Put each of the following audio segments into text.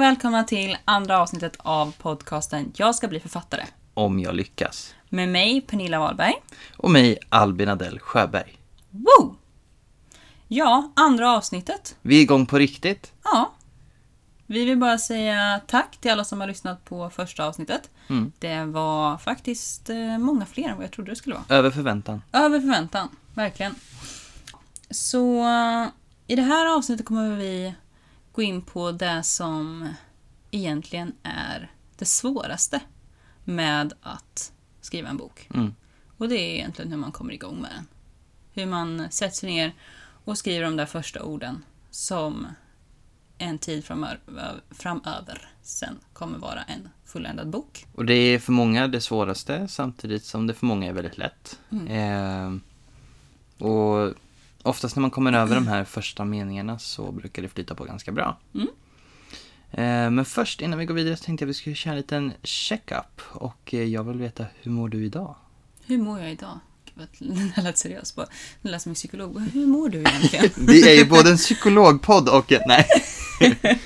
Och välkomna till andra avsnittet av podcasten Jag ska bli författare. Om jag lyckas. Med mig, Pernilla Wahlberg. Och mig, Albin Adell Sjöberg. Woo! Ja, andra avsnittet. Vi är igång på riktigt. Ja. Vi vill bara säga tack till alla som har lyssnat på första avsnittet. Mm. Det var faktiskt eh, många fler än vad jag trodde det skulle vara. Över förväntan. Över förväntan, verkligen. Så eh, i det här avsnittet kommer vi gå in på det som egentligen är det svåraste med att skriva en bok. Mm. Och det är egentligen hur man kommer igång med den. Hur man sätter sig ner och skriver de där första orden som en tid framöver, framöver sen kommer vara en fulländad bok. Och det är för många det svåraste samtidigt som det för många är väldigt lätt. Mm. Eh, och oftast när man kommer över de här första meningarna så brukar det flyta på ganska bra. Mm. Eh, men först innan vi går vidare så tänkte jag att vi skulle köra en liten check-up. Och eh, jag vill veta, hur mår du idag? Hur mår jag idag? Det lät seriöst. Bara, Nu lät som en psykolog. Hur mår du egentligen? Vi är ju både en psykologpodd och en... Nej.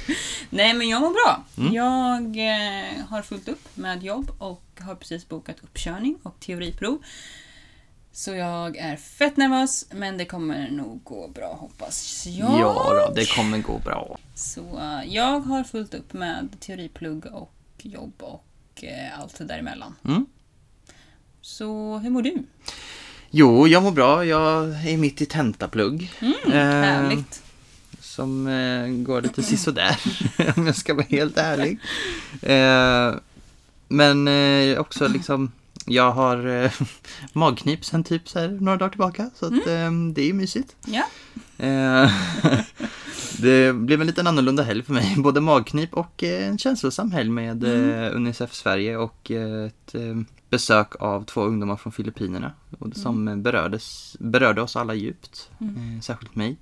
Nej, men jag mår bra. Mm. Jag eh, har fullt upp med jobb och har precis bokat uppkörning och teoriprov. Så jag är fett nervös, men det kommer nog gå bra hoppas jag. Ja då, det kommer gå bra. Så eh, jag har fullt upp med teoriplugg och jobb och eh, allt det däremellan. Mm. Så hur mår du? Jo, jag mår bra. Jag är mitt i tentaplugg. Mm, Eh, härligt. Som går lite sisådär, om jag ska vara helt ärlig. Men också liksom, jag har eh, magknip sen typ så här några dagar tillbaka. Så att, eh, det är ju mysigt. Ja. Eh, det blev en liten annorlunda helg för mig. Både magknip och eh, en känslosam helg med eh, Unicef Sverige och ett besök av två ungdomar från Filippinerna. Och som eh, berördes, berörde oss alla djupt, Mm. särskilt mig.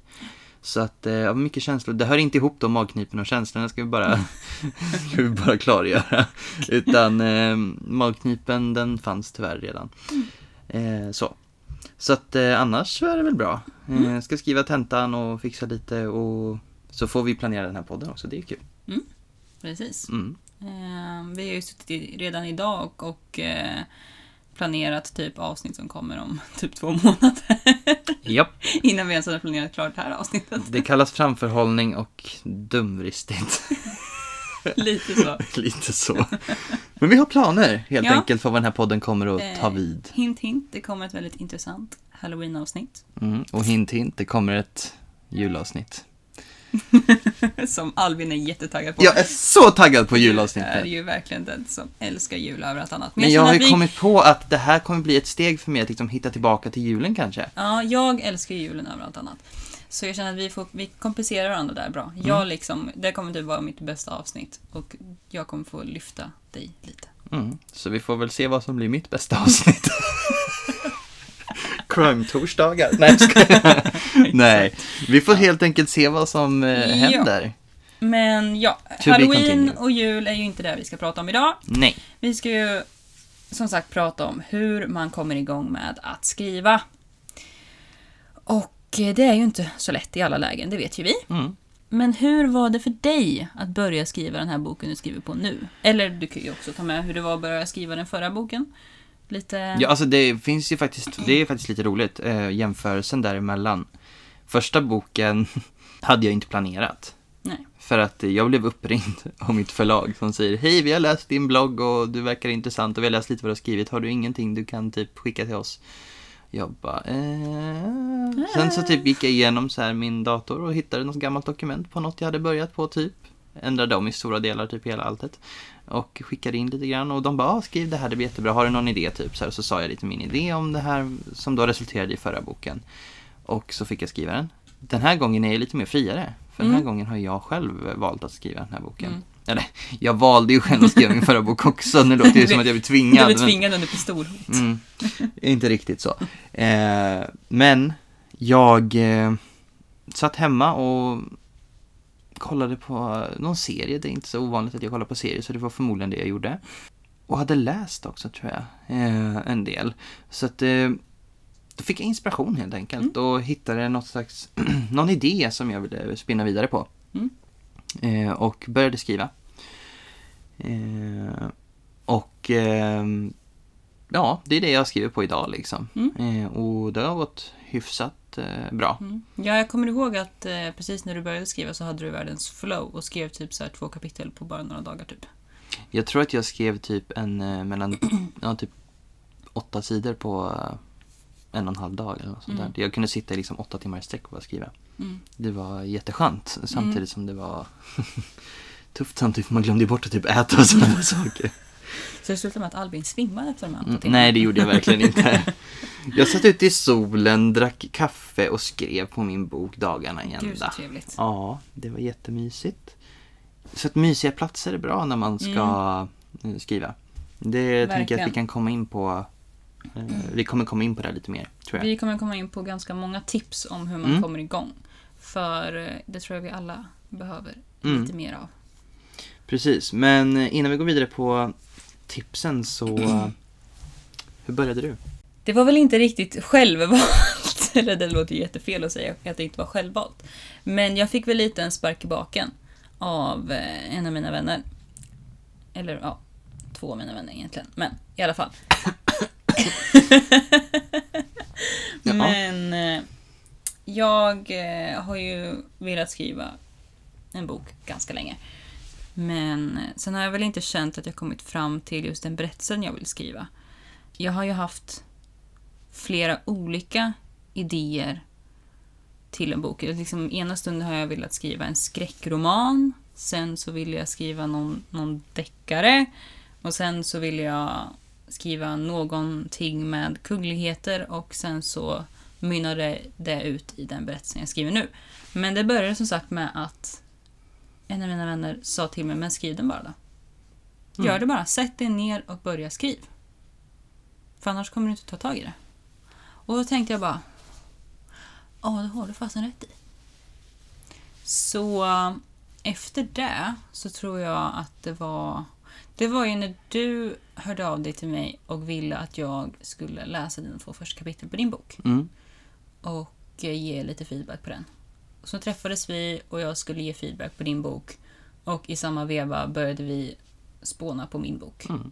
Så att, eh, ja, mycket känslor. Det hör inte ihop då magknipen och känslorna ska vi bara, ska vi bara klargöra. Utan eh, magknipen den fanns tyvärr redan. Eh, så. Så att eh, annars så är det väl bra. Eh, ska skriva tentan och fixa lite och så får vi planera den här podden också. Det är kul. Precis. Mm. Eh, vi har ju suttit redan idag och, och eh, planerat typ avsnitt som kommer om typ två månader. Japp, Innan vi ens har planerat klart det här avsnittet. det kallas framförhållning och dumdristigt. Lite så. Lite så. Men vi har planer helt Ja. enkelt för vad den här podden kommer att ta Eh, vid. Hint hint, det kommer ett väldigt intressant halloween-avsnitt. Mm. Och hint hint, det kommer ett julavsnitt. Som Albin är jättetaggad på. Jag är så taggad på Du är julavsnittet. ju verkligen den som älskar jul över allt annat. Men jag känner har ju vi- kommit på att det här kommer bli ett steg för mig att liksom hitta tillbaka till julen kanske. Ja, jag älskar julen över allt annat. Så jag känner att vi, får, vi kompenserar varandra där bra. Jag liksom, det kommer typ vara mitt bästa avsnitt och jag kommer få lyfta dig lite. Mm. Så vi får väl se vad som blir mitt bästa avsnitt. Crime-torsdagar? Nej. Nej, vi får helt enkelt se vad som eh, Ja. händer. Men ja, be halloween och jul är ju inte det vi ska prata om idag. Nej. Vi ska ju som sagt prata om hur man kommer igång med att skriva. Och eh, det är ju inte så lätt i alla lägen, det vet ju vi. Mm. Men hur var det för dig att börja skriva den här boken du skriver på nu? Eller du kan ju också ta med hur det var att börja skriva den förra boken. Lite... Ja, alltså det finns ju faktiskt, det är faktiskt lite roligt, eh, jämförelsen däremellan. Första boken hade jag inte planerat. Nej. För att jag blev uppringd av mitt förlag som säger Hej, vi har läst din blogg och du verkar intressant och vi har läst lite vad du har skrivit. Har du ingenting du kan typ skicka till oss? Jag bara, eh. Sen så typ gick jag igenom så här min dator och hittade något gammalt dokument på något jag hade börjat på typ. Ändrade om i stora delar, typ hela alltet. Och skickade in lite grann och de bara, ah, skriv det här, det blir jättebra. Har du någon idé typ? Så, här, så sa jag lite min idé om det här som då resulterade i förra boken. Och så fick jag skriva den. Den här gången är jag lite mer friare. För den här Mm. gången har jag själv valt att skriva den här boken. Mm. Eller, jag valde ju själv att skriva min förra bok också. Nu låter det som att jag Du tvingad. blev men- tvingad under pistolhot. Mm, inte riktigt så. Eh, men jag eh, satt hemma och kollade på någon serie. Det är inte så ovanligt att jag kollar på serier, så det var förmodligen det jag gjorde. Och hade läst också, tror jag, eh, en del. Så att eh, då fick jag inspiration helt enkelt och hittade något slags, någon idé som jag ville spinna vidare på. Mm. Eh, och började skriva. Eh, och ehm, ja, det är det jag skriver på idag liksom. Mm. Eh, och det har gått hyfsat eh, bra. Mm. Ja, jag kommer ihåg att eh, precis när du började skriva så hade du världens flow och skrev typ så två kapitel på bara några dagar typ. Jag tror att jag skrev typ en eh, mellan, ja typ åtta sidor på en och en halv dag eller något sånt Mm. där. Jag kunde sitta i liksom åtta timmar i sträck och bara skriva. Mm. Det var jätteskönt samtidigt Mm. som det var tufft samtidigt för man glömde bort att typ äta och sådana saker. Så det slutade med att Albin svimmade efter de här Mm, nej, det gjorde jag verkligen inte. Jag satt ute i solen, drack kaffe och skrev på min bok dagarna i Gud så ända. trevligt. Ja, det var jättemysigt. Så att mysiga platser är bra när man ska eh, skriva. Det tänker jag att vi Mm. Verkligen. kan komma in på. Eh, vi kommer komma in på det lite mer, tror jag. Vi kommer komma in på ganska många tips om hur man Mm. kommer igång. För eh, det tror jag vi alla behöver Mm. lite mer av. Precis, men innan vi går vidare på tipsen så... Hur började du? Det var väl inte riktigt självvalt, eller det låter ju jättefel att säga att det inte var självvalt. Men jag fick väl lite en spark i baken av eh, en av mina vänner. Eller ja, två av mina vänner egentligen. Men i alla fall. Men eh, jag eh, har ju velat skriva en bok ganska länge. Men eh, sen har jag väl inte känt att jag kommit fram till just den berättelsen jag vill skriva. Jag har ju haft flera olika idéer till en bok. Liksom, ena stunden har jag velat skriva en skräckroman. Sen så ville jag skriva någon, någon deckare. Och sen så ville jag skriva någonting med kungligheter och sen så mynnade det ut i den berättelsen jag skriver nu. Men det började som sagt med att en av mina vänner sa till mig, men skriv den bara då. Gör Mm. det bara. Sätt dig ner och börja skriv. För annars kommer du inte ta tag i det. Och då tänkte jag bara, ja det har du fasen rätt i. Så eh, efter det så tror jag att det var det var ju när du hörde av dig till mig och ville att jag skulle läsa dina två första kapitel på din bok Mm. och eh, ge lite feedback på den. Så träffades vi och jag skulle ge feedback på din bok och i samma veva började vi spåna på min bok. Mm.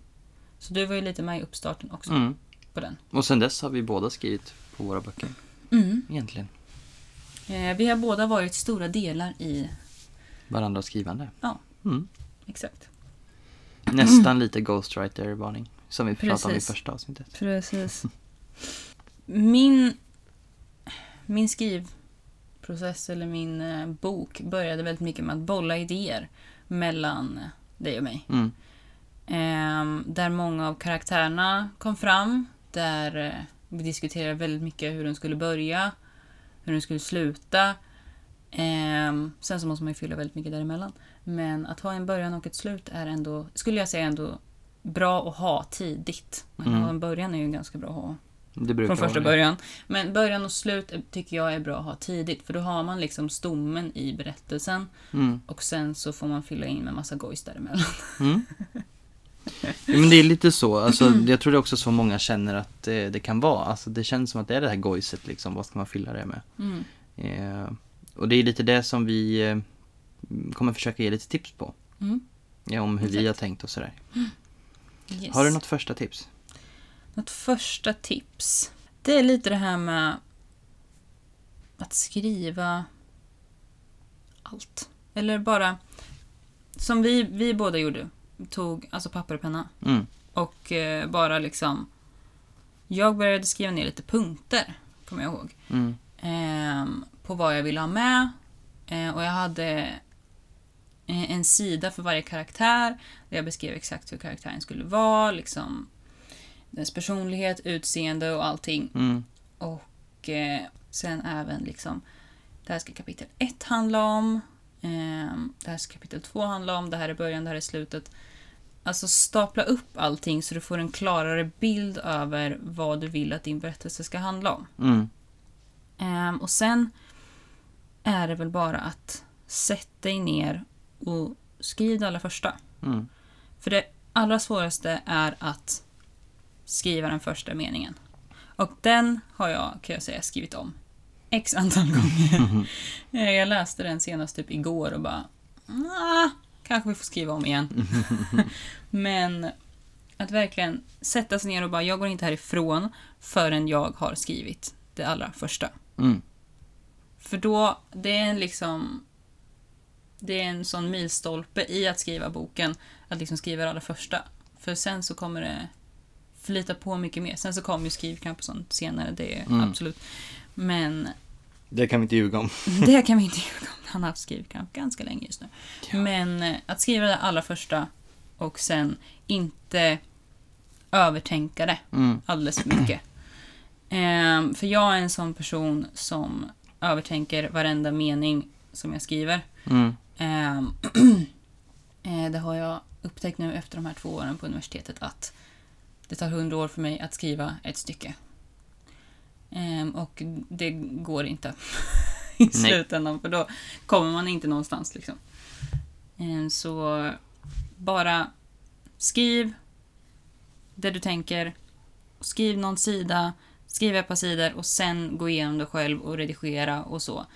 Så du var ju lite med i uppstarten också Mm. på den. Och sen dess har vi båda skrivit på våra böcker, Mm. egentligen. Eh, vi har båda varit stora delar i... Varandras skrivande. Ja. Mm. Exakt. Nästan lite ghostwriter-varning, som vi pratade om i Precis. första avsnittet. Precis. Min, min skrivprocess eller min eh, bok började väldigt mycket med att bolla idéer mellan dig och mig. Mm. Ehm, där många av karaktärerna kom fram. Där eh, vi diskuterade väldigt mycket hur den skulle börja, hur den skulle sluta. Ehm, sen så måste man ju fylla väldigt mycket däremellan. Men att ha en början och ett slut är ändå, skulle jag säga ändå, bra att ha tidigt. Att Mm. ha en början är ju ganska bra att ha från första början. Men början och slut tycker jag är bra att ha tidigt. För då har man liksom stommen i berättelsen. Mm. Och sen så får man fylla in med massa gojs däremellan. Mm. Ja, men det är lite så. Alltså, jag tror det är också så många känner att det, det kan vara. Alltså, det känns som att det är det här gojset. Liksom. Vad ska man fylla det med? Mm. Eh, och det är lite det som vi eh, kommer försöka ge lite tips på. Mm. Ja, om hur vi Exakt. har tänkt och sådär. Yes. Har du något första tips? Något första tips? Det är lite det här med att skriva allt. Eller bara, som vi, vi båda gjorde, tog alltså papper och penna. Mm. Och eh, bara liksom... Jag började skriva ner lite punkter, kommer jag ihåg. Mm. ehm, på vad jag ville ha med. Eh, och jag hade eh, en sida för varje karaktär där jag beskrev exakt hur karaktären skulle vara, liksom dess personlighet, utseende och allting. Mm. Och eh, sen även liksom, det här ska kapitel 1 handla om, ehm, det här ska kapitel 2 handla om, det här är början, det här är slutet. Alltså stapla upp allting så du får en klarare bild över vad du vill att din berättelse ska handla om. Mm. Ehm, och sen är det väl bara att sätta dig ner och skriv det allra första. Mm. För det allra svåraste är att skriva den första meningen. Och den har jag, kan jag säga, skrivit om x antal gånger. Eh, jag läste den senast typ igår och bara ah, kanske vi får skriva om igen. Men att verkligen sätta sig ner och bara, jag går inte härifrån förrän jag har skrivit det allra första. Mm. För då, det är en liksom... Det är en sån milstolpe i att skriva boken, att liksom skriva det allra första. För sen så kommer det flyta på mycket mer. Sen så kommer ju skrivkramp och sånt senare, det är Mm. absolut. Men Det kan vi inte ljuga om. det kan vi inte ljuga om. Han har haft skrivkramp ganska länge just nu. Ja. Men eh, att skriva det allra första och sen inte övertänka det Mm. alldeles för mycket. Ehm, för jag är en sån person som övertänker varenda mening som jag skriver. Mm. Ehm, eh, det har jag upptäckt nu efter de här två åren på universitetet att det tar hundra år för mig att skriva ett stycke. Ehm, och det går inte i Nej. slutändan för då kommer man inte någonstans. Liksom. Ehm, så bara skriv det du tänker. Skriv någon sida, skriv ett par sidor och sen gå igenom det själv och redigera och så.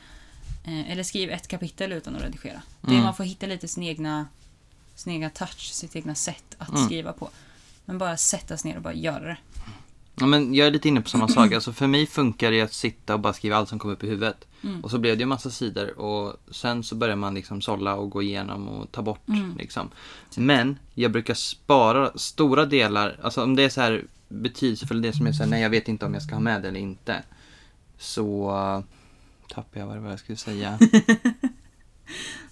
Eh, eller skriv ett kapitel utan att redigera. Det Mm. Man får hitta lite sin egna, sin egna touch, sitt egna sätt att Mm. skriva på. Men bara sätta sig ner och bara göra det. Ja, men jag är lite inne på samma sak. Alltså för mig funkar det att sitta och bara skriva allt som kommer upp i huvudet. Mm. Och så blev det ju massa sidor och sen så börjar man liksom sålla och gå igenom och ta bort Mm. liksom. Men jag brukar spara stora delar, alltså om det är så här betydelsefulla det som är så här, nej jag vet inte om jag ska ha med det eller inte. Så uh, tappar jag vad det var jag skulle säga.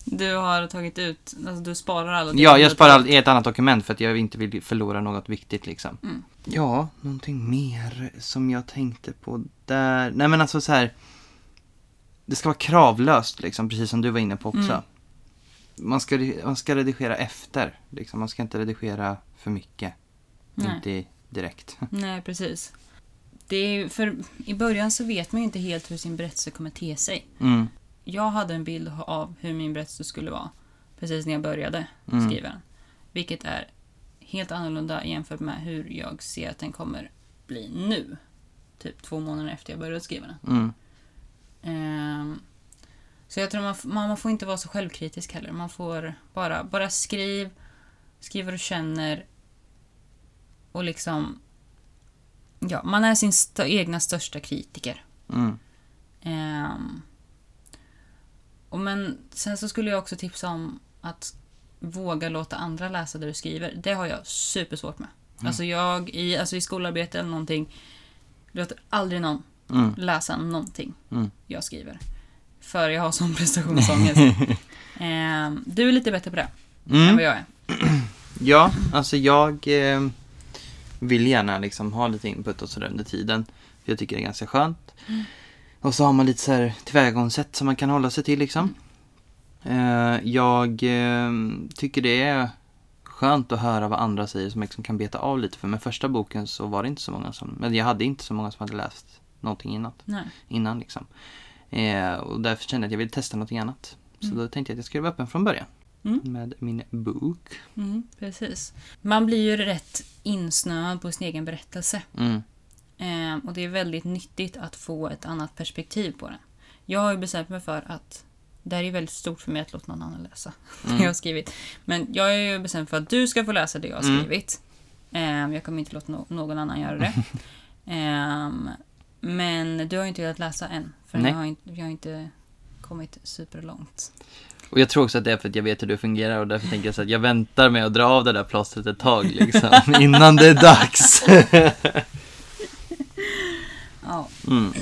Du har tagit ut, alltså du sparar alla ja, jag sparar allt i ett annat dokument för att jag inte vill förlora något viktigt liksom. Mm. Ja, någonting mer som jag tänkte på där. Nej men alltså så här. Det ska vara kravlöst liksom, precis som du var inne på också. Mm. Man, ska, man ska redigera efter, liksom. man ska inte redigera för mycket. Nej. Inte direkt. Nej, precis. Det är, för I början så vet man ju inte helt hur sin berättelse kommer te sig. Mm, Jag hade en bild av hur min berättelse skulle vara precis när jag började Mm. skriva den. Vilket är helt annorlunda jämfört med hur jag ser att den kommer bli nu. Typ två månader efter jag började skriva den. mm, Ehm, så jag tror man, man, man får inte vara så självkritisk heller. Man får bara, bara skriv, skriv vad du känner och liksom... Ja, man är sin st- egna största kritiker. mm, Ehm, och men sen så skulle jag också tipsa om att våga låta andra läsa det du skriver. Det har jag supersvårt med. Alltså jag i, alltså i skolarbete eller någonting låter aldrig någon mm, läsa någonting Mm. jag skriver. För jag har sån prestationsångest. Ehm, du är lite bättre på det än mm. vad jag är. Ja, alltså jag eh, vill gärna liksom ha lite input och sådär under tiden. För jag tycker det är ganska skönt. Och så har man lite så här tillvägagångssätt som man kan hålla sig till liksom. Eh, jag eh, tycker det är skönt att höra vad andra säger som liksom kan beta av lite. För med första boken så var det inte så många som, men jag hade inte så många som hade läst någonting innan. Nej. innan liksom. Eh, och därför kände jag att jag ville testa någonting annat. Så Mm. då tänkte jag att jag skulle vara öppen från början. Mm. Med min bok. Mm, precis. Man blir ju rätt insnöad på sin egen berättelse. Mm. Ehm, och det är väldigt nyttigt att få ett annat perspektiv på den. Jag har ju bestämt mig för att det här är väldigt stort för mig att låta någon annan läsa det jag har skrivit. Men jag har ju bestämt för att du ska få läsa det jag har Mm. skrivit. Ehm, jag kommer inte låta no- någon annan göra det. Ehm, men du har ju inte velat läsa än. För Nej. jag har, inte, jag har inte kommit superlångt. Och jag tror också att det är för att jag vet hur du fungerar och därför tänker jag så att jag väntar med att dra av det där plåstret ett tag liksom. innan det är dags. Ja, Mm.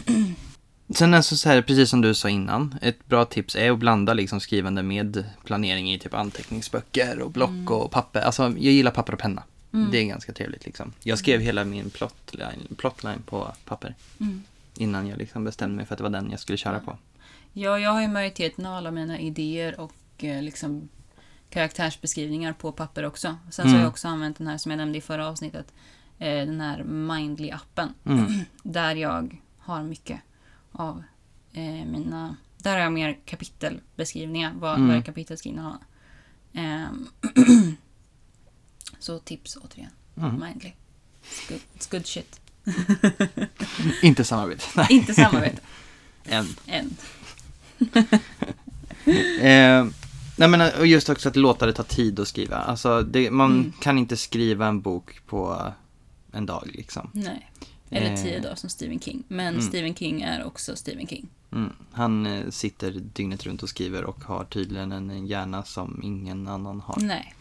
Sen alltså så här, precis som du sa innan, ett bra tips är att blanda liksom skrivande med planering i typ anteckningsböcker och block Mm. och papper. Alltså jag gillar papper och penna. Mm. Det är ganska trevligt liksom. Jag skrev hela min plotline, plotline på papper mm. innan jag liksom bestämde mig för att det var den jag skulle köra på. Ja, jag har ju majoriteten av alla mina idéer och eh, liksom karaktärsbeskrivningar på papper också. Sen så har Mm. jag också använt den här som jag nämnde i förra avsnittet. Eh, den här Mindly-appen. Mm. Där jag har mycket av eh, mina... Där har jag mer kapitelbeskrivningar. Vad Mm. varje kapitel ska innehålla. Ehm, så tips återigen. Mm. Mindly. It's good, it's good shit. Inte samarbete. Nej, Inte samarbete. än. Än. Eh, Nej men och just också att låta det ta tid att skriva. Alltså det, man Mm. kan inte skriva en bok på en dag liksom. Nej. Eller Eh. tio dagar som Stephen King. Men Mm. Stephen King är också Stephen King. Mm. Han eh, sitter dygnet runt och skriver och har tydligen en hjärna som ingen annan har. Nej.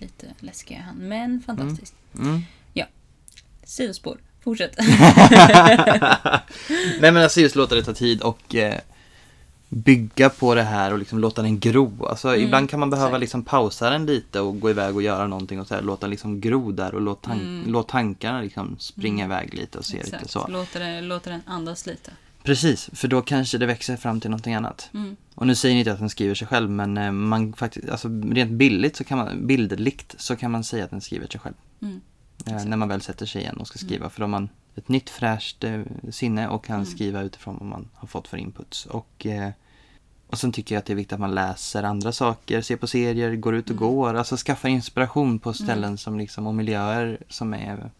Lite läskig är han, men fantastisk. Mm. Sidospår. Fortsätt. Nej men alltså just låta det ta tid och eh, bygga på det här och liksom låta den gro. Alltså Mm, ibland kan man behöva exakt. liksom pausa den lite och gå iväg och göra någonting och så här, låta den liksom gro där och låt, tan- Mm. låt tankarna liksom springa Mm. iväg lite och se lite så. Låter, det, låter den andas lite. Precis, för då kanske det växer fram till någonting annat. Mm. Och nu säger ni inte att den skriver sig själv men eh, man faktiskt, alltså rent billigt så kan man, bildligt så kan man säga att den skriver sig själv. Mm. Eh, Exakt. när man väl sätter sig igen och ska skriva. För då man ett nytt fräscht eh, sinne och kan Mm. skriva utifrån vad man har fått för inputs. Och, eh, och sen tycker jag att det är viktigt att man läser andra saker, ser på serier, går ut och Mm. går. Alltså skaffa inspiration på ställen som liksom, och miljöer som är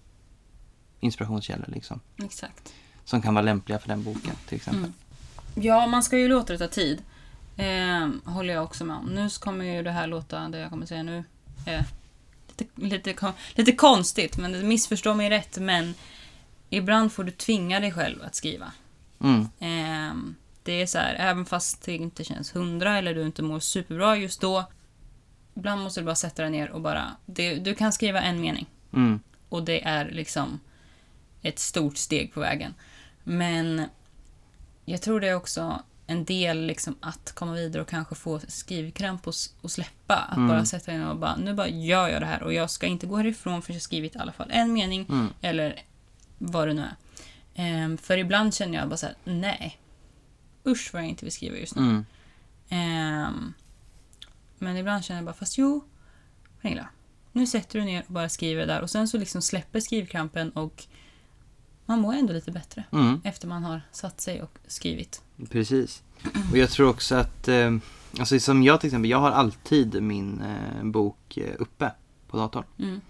inspirationskällor liksom. Exakt. Som kan vara lämpliga för den boken till exempel. Mm. Ja, man ska ju låta det ta tid. Eh, håller jag också med om. Nu kommer ju det här låta, det jag kommer säga nu, eh, lite, lite, lite konstigt, men missförstå mig rätt, men ibland får du tvinga dig själv att skriva. Mm. Eh, det är så här, även fast det inte känns hundra eller du inte mår superbra just då, ibland måste du bara sätta dig ner och bara, det, du kan skriva en mening. Mm. Och det är liksom ett stort steg på vägen. Men jag tror det är också en del liksom att komma vidare och kanske få skrivkramp och, och släppa. Att Mm. bara sätta in och bara, nu bara gör jag det här och jag ska inte gå härifrån förrän jag skrivit i alla fall en mening Mm. eller vad det nu är. Ehm, för ibland känner jag bara så här, nej. Usch vad jag inte vill skriva just nu. Mm. Ehm, men ibland känner jag bara, fast jo, Pernilla. Nu sätter du ner och bara skriver där och sen så liksom släpper skrivkrampen och man mår ändå lite bättre Mm. efter man har satt sig och skrivit. Precis. Och jag tror också att, eh, alltså som jag till exempel, jag har alltid min eh, bok eh, uppe på datorn. Mm.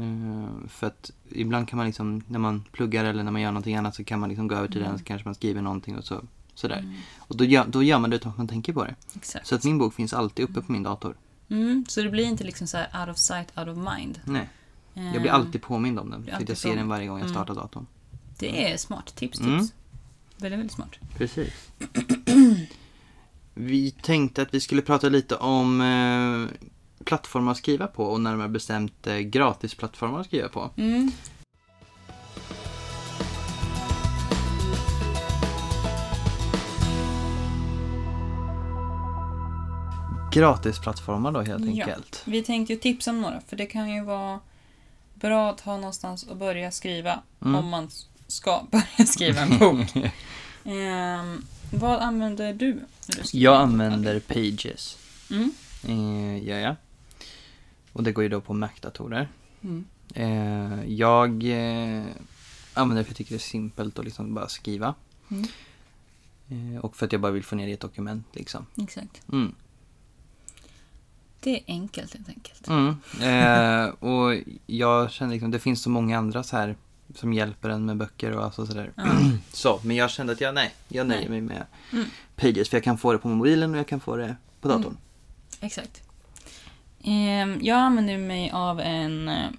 Eh, för att ibland kan man liksom, när man pluggar eller när man gör någonting annat så kan man liksom gå över till Mm. den så kanske man skriver någonting och så, sådär. Mm, Och då gör, då gör man det utan att man tänker på det. exakt. Så att min bok finns alltid uppe på min dator. Mm, så det blir inte liksom så här out of sight, out of mind. Nej, jag blir Ehm, alltid påmind om den. För jag ser den varje gång jag Mm. startar datorn. Det är smart. Tips, tips. Mm. Väldigt, väldigt smart. Precis. Vi tänkte att vi skulle prata lite om eh, plattformar att skriva på och närmare bestämt eh, gratisplattformar att skriva på. Mm. Gratisplattformar då helt Ja. enkelt. Vi tänkte ju tipsa om några, för det kan ju vara bra att ha någonstans att börja skriva Mm. om man ska börja skriva en bok. Ehm, vad använder du när du Jag använder Pages. Mm. Eh, gör jag. Och det går ju då på Mac-datorer. Mm. Eh, jag eh, använder det för att jag tycker det är simpelt att liksom bara skriva. Mm. Eh, och för att jag bara vill få ner det i ett dokument liksom. Exakt. Mm. Det är enkelt helt enkelt. Mm. Eh, och jag känner liksom, det finns så många andra så här som hjälper en med böcker och alltså sådär. Ja. Så, men jag kände att jag, nej, jag nöjer Nej. mig med Mm. Pages. För jag kan få det på mobilen och jag kan få det på datorn. Mm. Exakt. Ehm, jag använder mig av en, eh,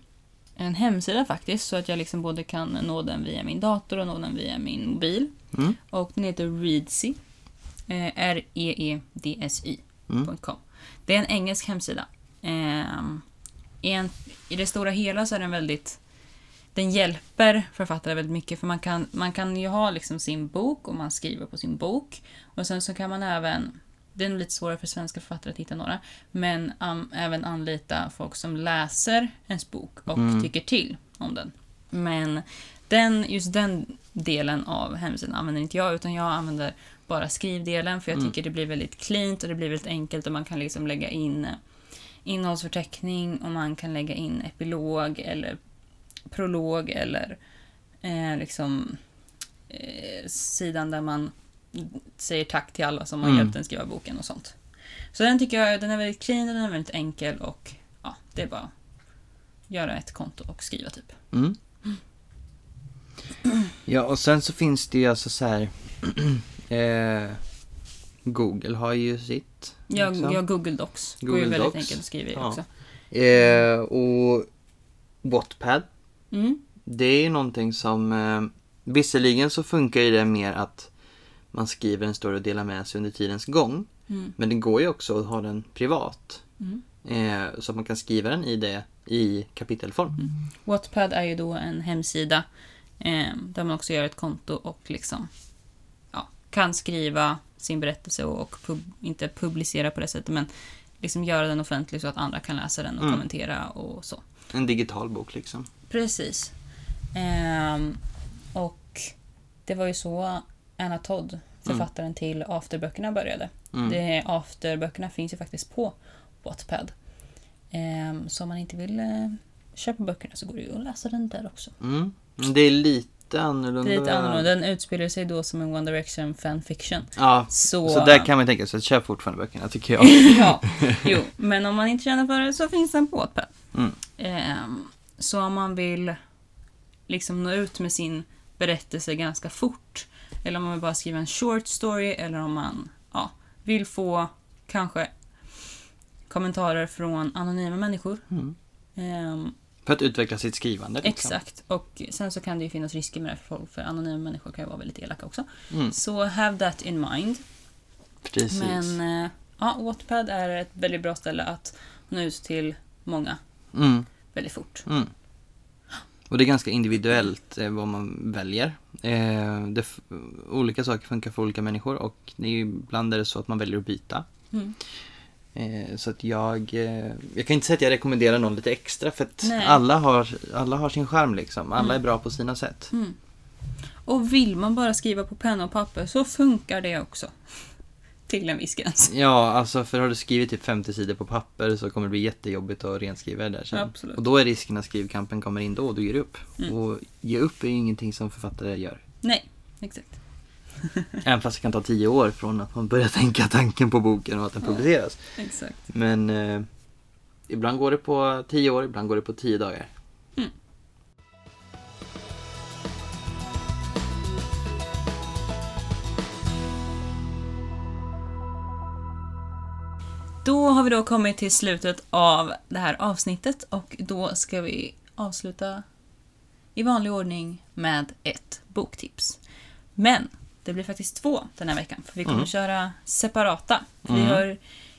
en hemsida faktiskt, så att jag liksom både kan nå den via min dator och nå den via min mobil. Mm. Och den heter Reedsy. Eh, R-E-E-D-S-Y. Mm. Det är en engelsk hemsida. Ehm, i, en, I det stora hela så är den väldigt... Den hjälper författare väldigt mycket för man kan, man kan ju ha liksom sin bok och man skriver på sin bok. Och sen så kan man även, det är nog lite svårare för svenska författare att hitta några, men um, även anlita folk som läser ens bok och Mm. tycker till om den. Men den, just den delen av hemsidan använder inte jag, utan jag använder bara skrivdelen för jag Mm. tycker det blir väldigt cleant och det blir väldigt enkelt och man kan liksom lägga in eh, innehållsförteckning och man kan lägga in epilog eller prolog eller eh, liksom eh, sidan där man säger tack till alla som har Mm. hjälpt en skriva boken och sånt. Så den tycker jag den är väldigt clean, den är väldigt enkel och ja, det är bara att göra ett konto och skriva typ. Mm. Ja, och sen så finns det ju alltså så här. eh, Google har ju sitt. Jag, liksom. jag Google Docs. Går Google ju väldigt Docs. enkelt att skriva i Ja. också. Eh, och Wattpad. Mm. Det är ju någonting som... Eh, visserligen så funkar ju det mer att man skriver en story och delar med sig under tidens gång. Mm. Men det går ju också att ha den privat. Mm. Eh, så att man kan skriva den i det i kapitelform. Wattpad är ju då en hemsida eh, där man också gör ett konto och liksom ja, kan skriva sin berättelse och, och pub, inte publicera på det sättet men liksom göra den offentlig så att andra kan läsa den och Mm. kommentera och så. En digital bok liksom. Precis. Ehm, och det var ju så Anna Todd, författaren till Afterböckerna, började. Mm. Det, Afterböckerna finns ju faktiskt på Wattpad. Ehm, så om man inte vill eh, köpa böckerna så går det ju att läsa den där också. Mm. Det är lite annorlunda. Det är lite annorlunda. Den utspelar sig då som en One Direction fanfiction. Ja, Så, så där kan man tänka sig att köp fortfarande böckerna tycker jag. ja, jo. Men om man inte känner för det så finns den på Wattpad. Mm. Ehm, så om man vill liksom nå ut med sin berättelse ganska fort, eller om man vill bara skriva en short story, eller om man ja, vill få kanske kommentarer från anonyma människor. Mm. Ehm, För att utveckla sitt skrivande. Liksom. exakt. Och sen så kan det ju finnas risker med det för folk, för anonyma människor kan ju vara väldigt elaka också. Mm. Så have that in mind. Precis. Men eh, ja, Wattpad är ett väldigt bra ställe att nå ut till många Mm. väldigt fort. Mm. Och det är ganska individuellt eh, vad man väljer. Eh, det olika saker funkar för olika människor och det är ibland är det så att man väljer att byta. Mm. Eh, så att jag, eh, jag kan inte säga att jag rekommenderar någon lite extra för att Nej. alla har, alla har sin charm liksom. Alla Mm. är bra på sina sätt. Mm. Och vill man bara skriva på penna och papper så funkar det också. Till en viss gräns. Ja, alltså för har du skrivit typ 50 sidor på papper så kommer det bli jättejobbigt att renskriva det där sen. Absolut. Och då är risken att skrivkampen kommer in då och du ger upp. Mm. Och ge upp är ju ingenting som författare gör. Nej, exakt. Även fast det kan ta tio år från att man börjar tänka tanken på boken och att den Ja. publiceras. exakt. Men eh, ibland går det på tio år, ibland går det på tio dagar. Då har vi då kommit till slutet av det här avsnittet och då ska vi avsluta i vanlig ordning med ett boktips. Men det blir faktiskt två den här veckan, för vi kommer Mm. köra separata. För Vi Mm. har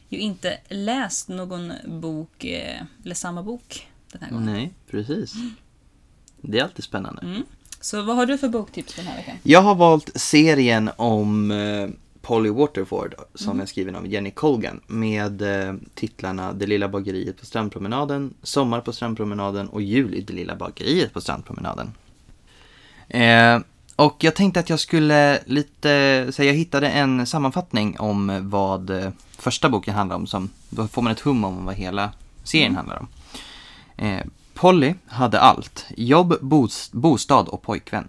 ju inte läst någon bok, eh, eller samma bok den här gången. Nej, precis. Det är alltid spännande. Mm. Så vad har du för boktips den här veckan? Jag har valt serien om eh, Polly Waterford som Mm. är skriven av Jenny Colgan med eh, titlarna Det lilla bageriet på strandpromenaden, Sommar på strandpromenaden och Jul i det lilla bageriet på strandpromenaden. Eh, och jag tänkte att jag skulle lite, så jag hittade en sammanfattning om vad eh, första boken handlar om, som, då får man ett hum om vad hela serien Mm. handlar om. Eh, Polly hade allt, jobb, bos- bostad och pojkvän.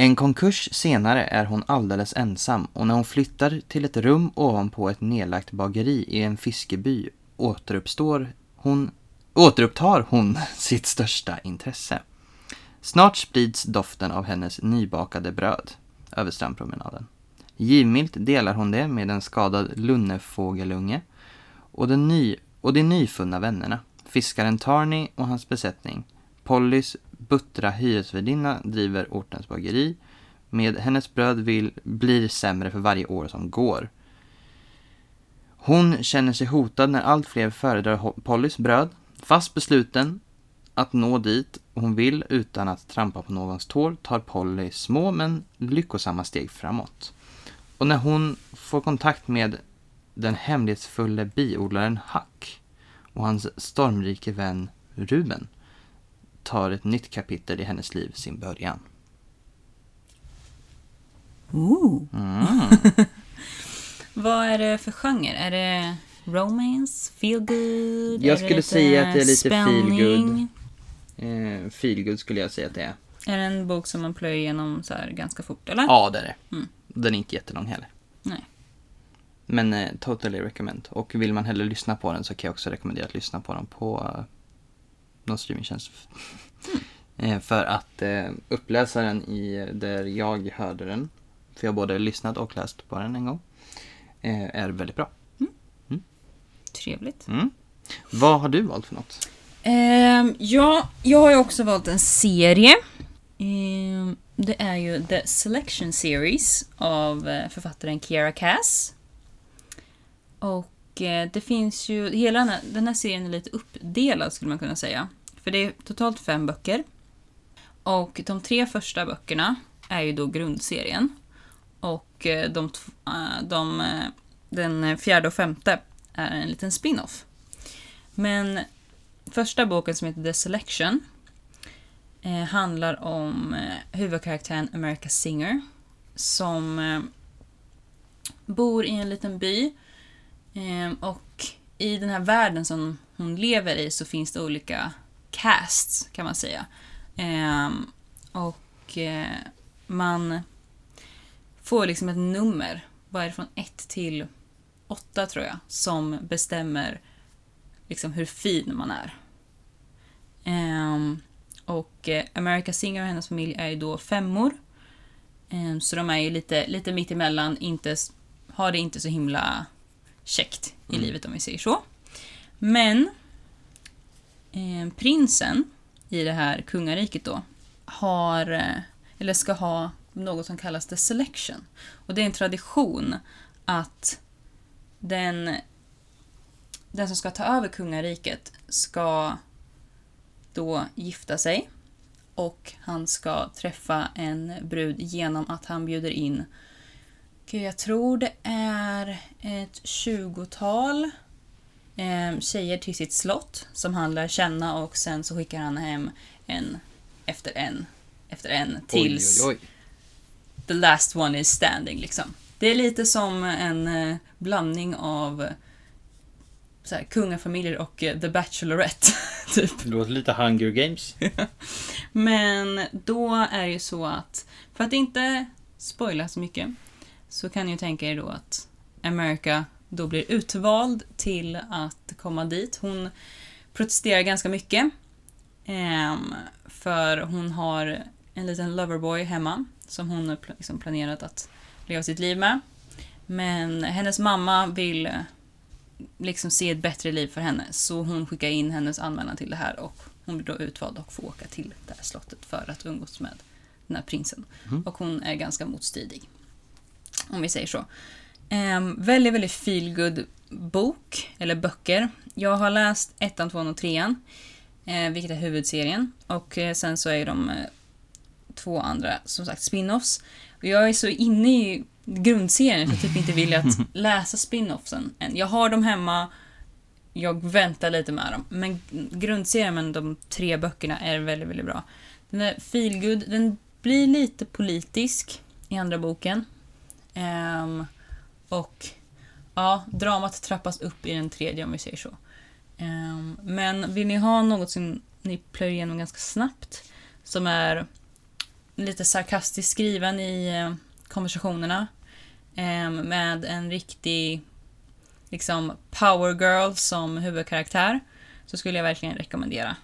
En konkurs senare är hon alldeles ensam och när hon flyttar till ett rum ovanpå ett nedlagt bageri i en fiskeby återuppstår hon, återupptar hon sitt största intresse. Snart sprids doften av hennes nybakade bröd över strandpromenaden. Givmilt delar hon det med en skadad lunnefågelunge och, den ny, och de nyfunna vännerna, fiskaren Tarny och hans besättning. Pollys buttra hyresvärdinna driver ortens bageri. Med hennes bröd vill, blir sämre för varje år som går. Hon känner sig hotad när allt fler föredrar Pollys bröd. Fast besluten att nå dit hon vill utan att trampa på någons tår tar Polly små men lyckosamma steg framåt. Och när hon får kontakt med den hemlighetsfulle biodlaren Huck och hans stormrike vän Ruben tar ett nytt kapitel i hennes liv sin början. Ooh. Mm. Vad är det för genre? Är det romance? Feel good? Jag skulle säga att det är lite spänning? feelgood. Eh, feelgood skulle jag säga att det är. Är det en bok som man plöjer igenom så här ganska fort, eller? Ja, det är det. Mm. Den är inte jättelång heller. Nej. Men eh, totally recommend. Och vill man hellre lyssna på den så kan jag också rekommendera att lyssna på den på eh, någon streamingtjänst. eh, för att eh, uppläsaren i där jag hörde den, för jag har både lyssnat och läst på den en gång, eh, är väldigt bra. Trevligt. Mm. Vad har du valt för något? Ehm, ja, jag har ju också valt en serie. Ehm, det är ju The Selection Series av eh, författaren Kiera Cass. Och eh, det finns ju, hela den här, den här serien är lite uppdelad skulle man kunna säga. För det är totalt fem böcker. Och de tre första böckerna är ju då grundserien. Och eh, de, eh, de, eh, den fjärde och femte är en liten spin-off. Men första boken som heter The Selection eh, handlar om eh, huvudkaraktären America Singer som eh, bor i en liten by eh, och i den här världen som hon lever i så finns det olika casts kan man säga. Eh, och eh, man får liksom ett nummer, vad är det från 1 till 8 tror jag, som bestämmer liksom hur fin man är. Ehm, och eh, America Singer och hennes familj är ju då femmor. Ehm, så de är ju lite, lite mitt emellan, inte, har det inte så himla käckt i Mm. livet om vi säger så. Men eh, prinsen i det här kungariket då har, eh, eller ska ha något som kallas the selection. Och det är en tradition att den, den som ska ta över kungariket ska då gifta sig och han ska träffa en brud genom att han bjuder in Gud, jag tror det är ett tjugotal eh, tjejer till sitt slott som han lär känna och sen så skickar han hem en efter en efter en tills Oj, oj, oj. the last one is standing liksom. Det är lite som en eh, blandning av så här, kungafamiljer och eh, The Bachelorette, typ. Det låter lite Hunger Games. Men då är det ju så att, för att inte spoila så mycket, så kan ni ju tänka er då att America då blir utvald till att komma dit. Hon protesterar ganska mycket. ehm, för hon har en liten loverboy hemma som hon liksom planerat att leva sitt liv med. Men hennes mamma vill liksom se ett bättre liv för henne så hon skickar in hennes anmälan till det här och hon blir då utvald och får åka till det här slottet för att umgås med den här prinsen. Mm. Och hon är ganska motstridig. Om vi säger så. Um, väldigt, väldigt feelgood bok, eller böcker. Jag har läst ettan, tvåan och trean, eh, vilket är huvudserien. Och eh, sen så är de eh, två andra, som sagt, spin-offs. Och jag är så inne i grundserien så jag typ inte vill att läsa spin-offsen än. Jag har dem hemma, jag väntar lite med dem. Men grundserien med de tre böckerna är väldigt, väldigt bra. Den är feelgood, den blir lite politisk i andra boken. Ehm, och ja, dramat trappas upp i den tredje om vi säger så. Ehm, men vill ni ha något som ni plöjer igenom ganska snabbt, som är lite sarkastiskt skriven i eh, konversationerna, ehm, med en riktig liksom power girl som huvudkaraktär, så skulle jag verkligen rekommendera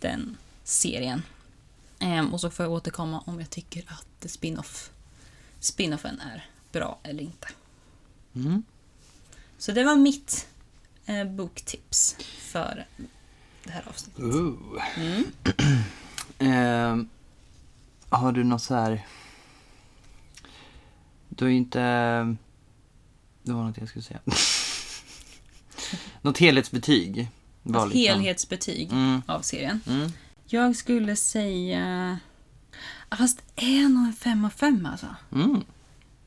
den serien. Ehm, och så får jag återkomma om jag tycker att spin-off spin-offen är bra eller inte. Mm. Så det var mitt eh, boktips för det här avsnittet. Mm. Ehm, har du något så här... Du har ju inte... Det var något jag skulle säga. något helhetsbetyg. var Ett liksom- helhetsbetyg Mm. av serien. Mm. Jag skulle säga... Fast är nog en fem av fem alltså. Mm.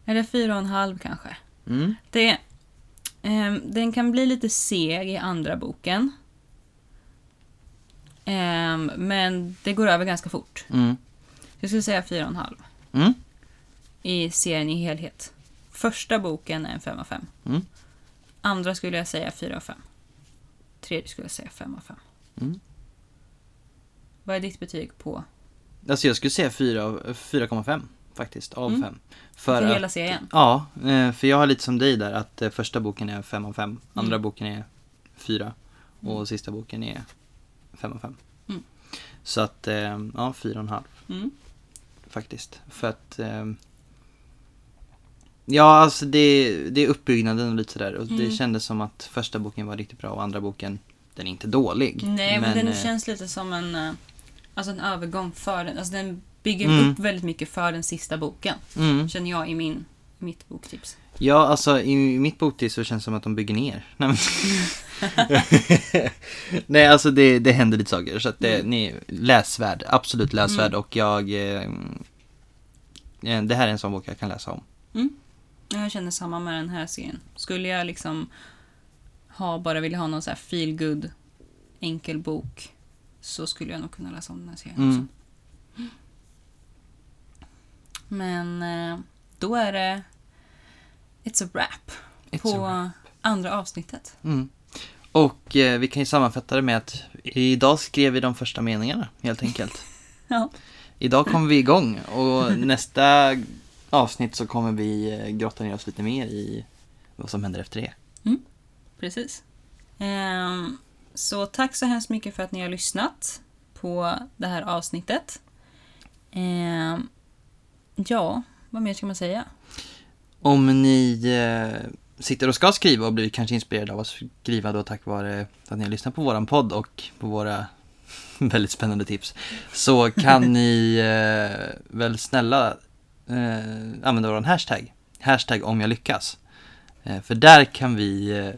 Eller fyra och en halv kanske. Mm. Det, ehm, den kan bli lite seg i andra boken. Ehm, men det går över ganska fort. Mm. Jag skulle säga fyra och en halv Mm. i serien i helhet. Första boken är en fem av fem. Mm. Andra skulle jag säga fyra av fem. Tredje skulle jag säga fem av fem. Mm. Vad är ditt betyg på Alltså jag skulle säga fyra av- 4,5 faktiskt, av Mm. 5. för, att- hela serien? Ja, eh, för jag har lite som dig där att eh, första boken är 5 av 5, andra Mm. boken är 4 och Mm. sista boken är 5 av 5. Mm. Så att, eh, ja, 4,5 Mm. faktiskt. För att eh, Ja, alltså det, det är uppbyggnaden och lite sådär. Och det Mm. kändes som att första boken var riktigt bra och andra boken, den är inte dålig. Nej, men, den eh, känns lite som en, alltså en övergång för den. Alltså den bygger Mm. upp väldigt mycket för den sista boken. Mm. Känner jag i min, mitt boktips. Ja, alltså i mitt boktips så känns det som att de bygger ner. Nej, men... Nej alltså det, det händer lite saker. Så att det, Mm. ni, läsvärd, absolut läsvärd. Mm. Och jag... Eh, eh, det här är en sån bok jag kan läsa om. Jag känner samma med den här serien. Skulle jag liksom ha, bara vilja ha någon så här feel good enkel bok så skulle jag nog kunna läsa om den här serien Mm. också. Men eh, då är det It's a wrap It's på a andra avsnittet. Mm. Och eh, vi kan ju sammanfatta det med att idag skrev vi de första meningarna helt enkelt. Ja. Idag kommer vi igång och nästa avsnitt så kommer vi eh, grotta ner oss lite mer i vad som händer efter det. Precis. Ehm, så tack så hemskt mycket för att ni har lyssnat på det här avsnittet. Ehm, ja, vad mer ska man säga? Om ni eh, sitter och ska skriva och blir kanske inspirerade av att skriva då tack vare att ni har lyssnat på våran podd och på våra väldigt spännande tips så kan ni eh, väl snälla eh, använda våran hashtag. Hashtag om jag lyckas. Eh, för där kan vi eh,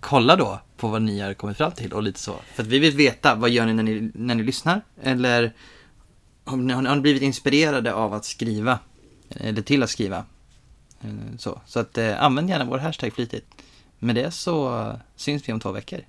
kolla då på vad ni har kommit fram till och lite så. För att vi vill veta vad gör ni när ni, när ni lyssnar? Eller har ni, har blivit inspirerade av att skriva? Eller till att skriva? Eh, så, så att eh, använd gärna vår hashtag flitigt. Med det så eh, syns vi om två veckor.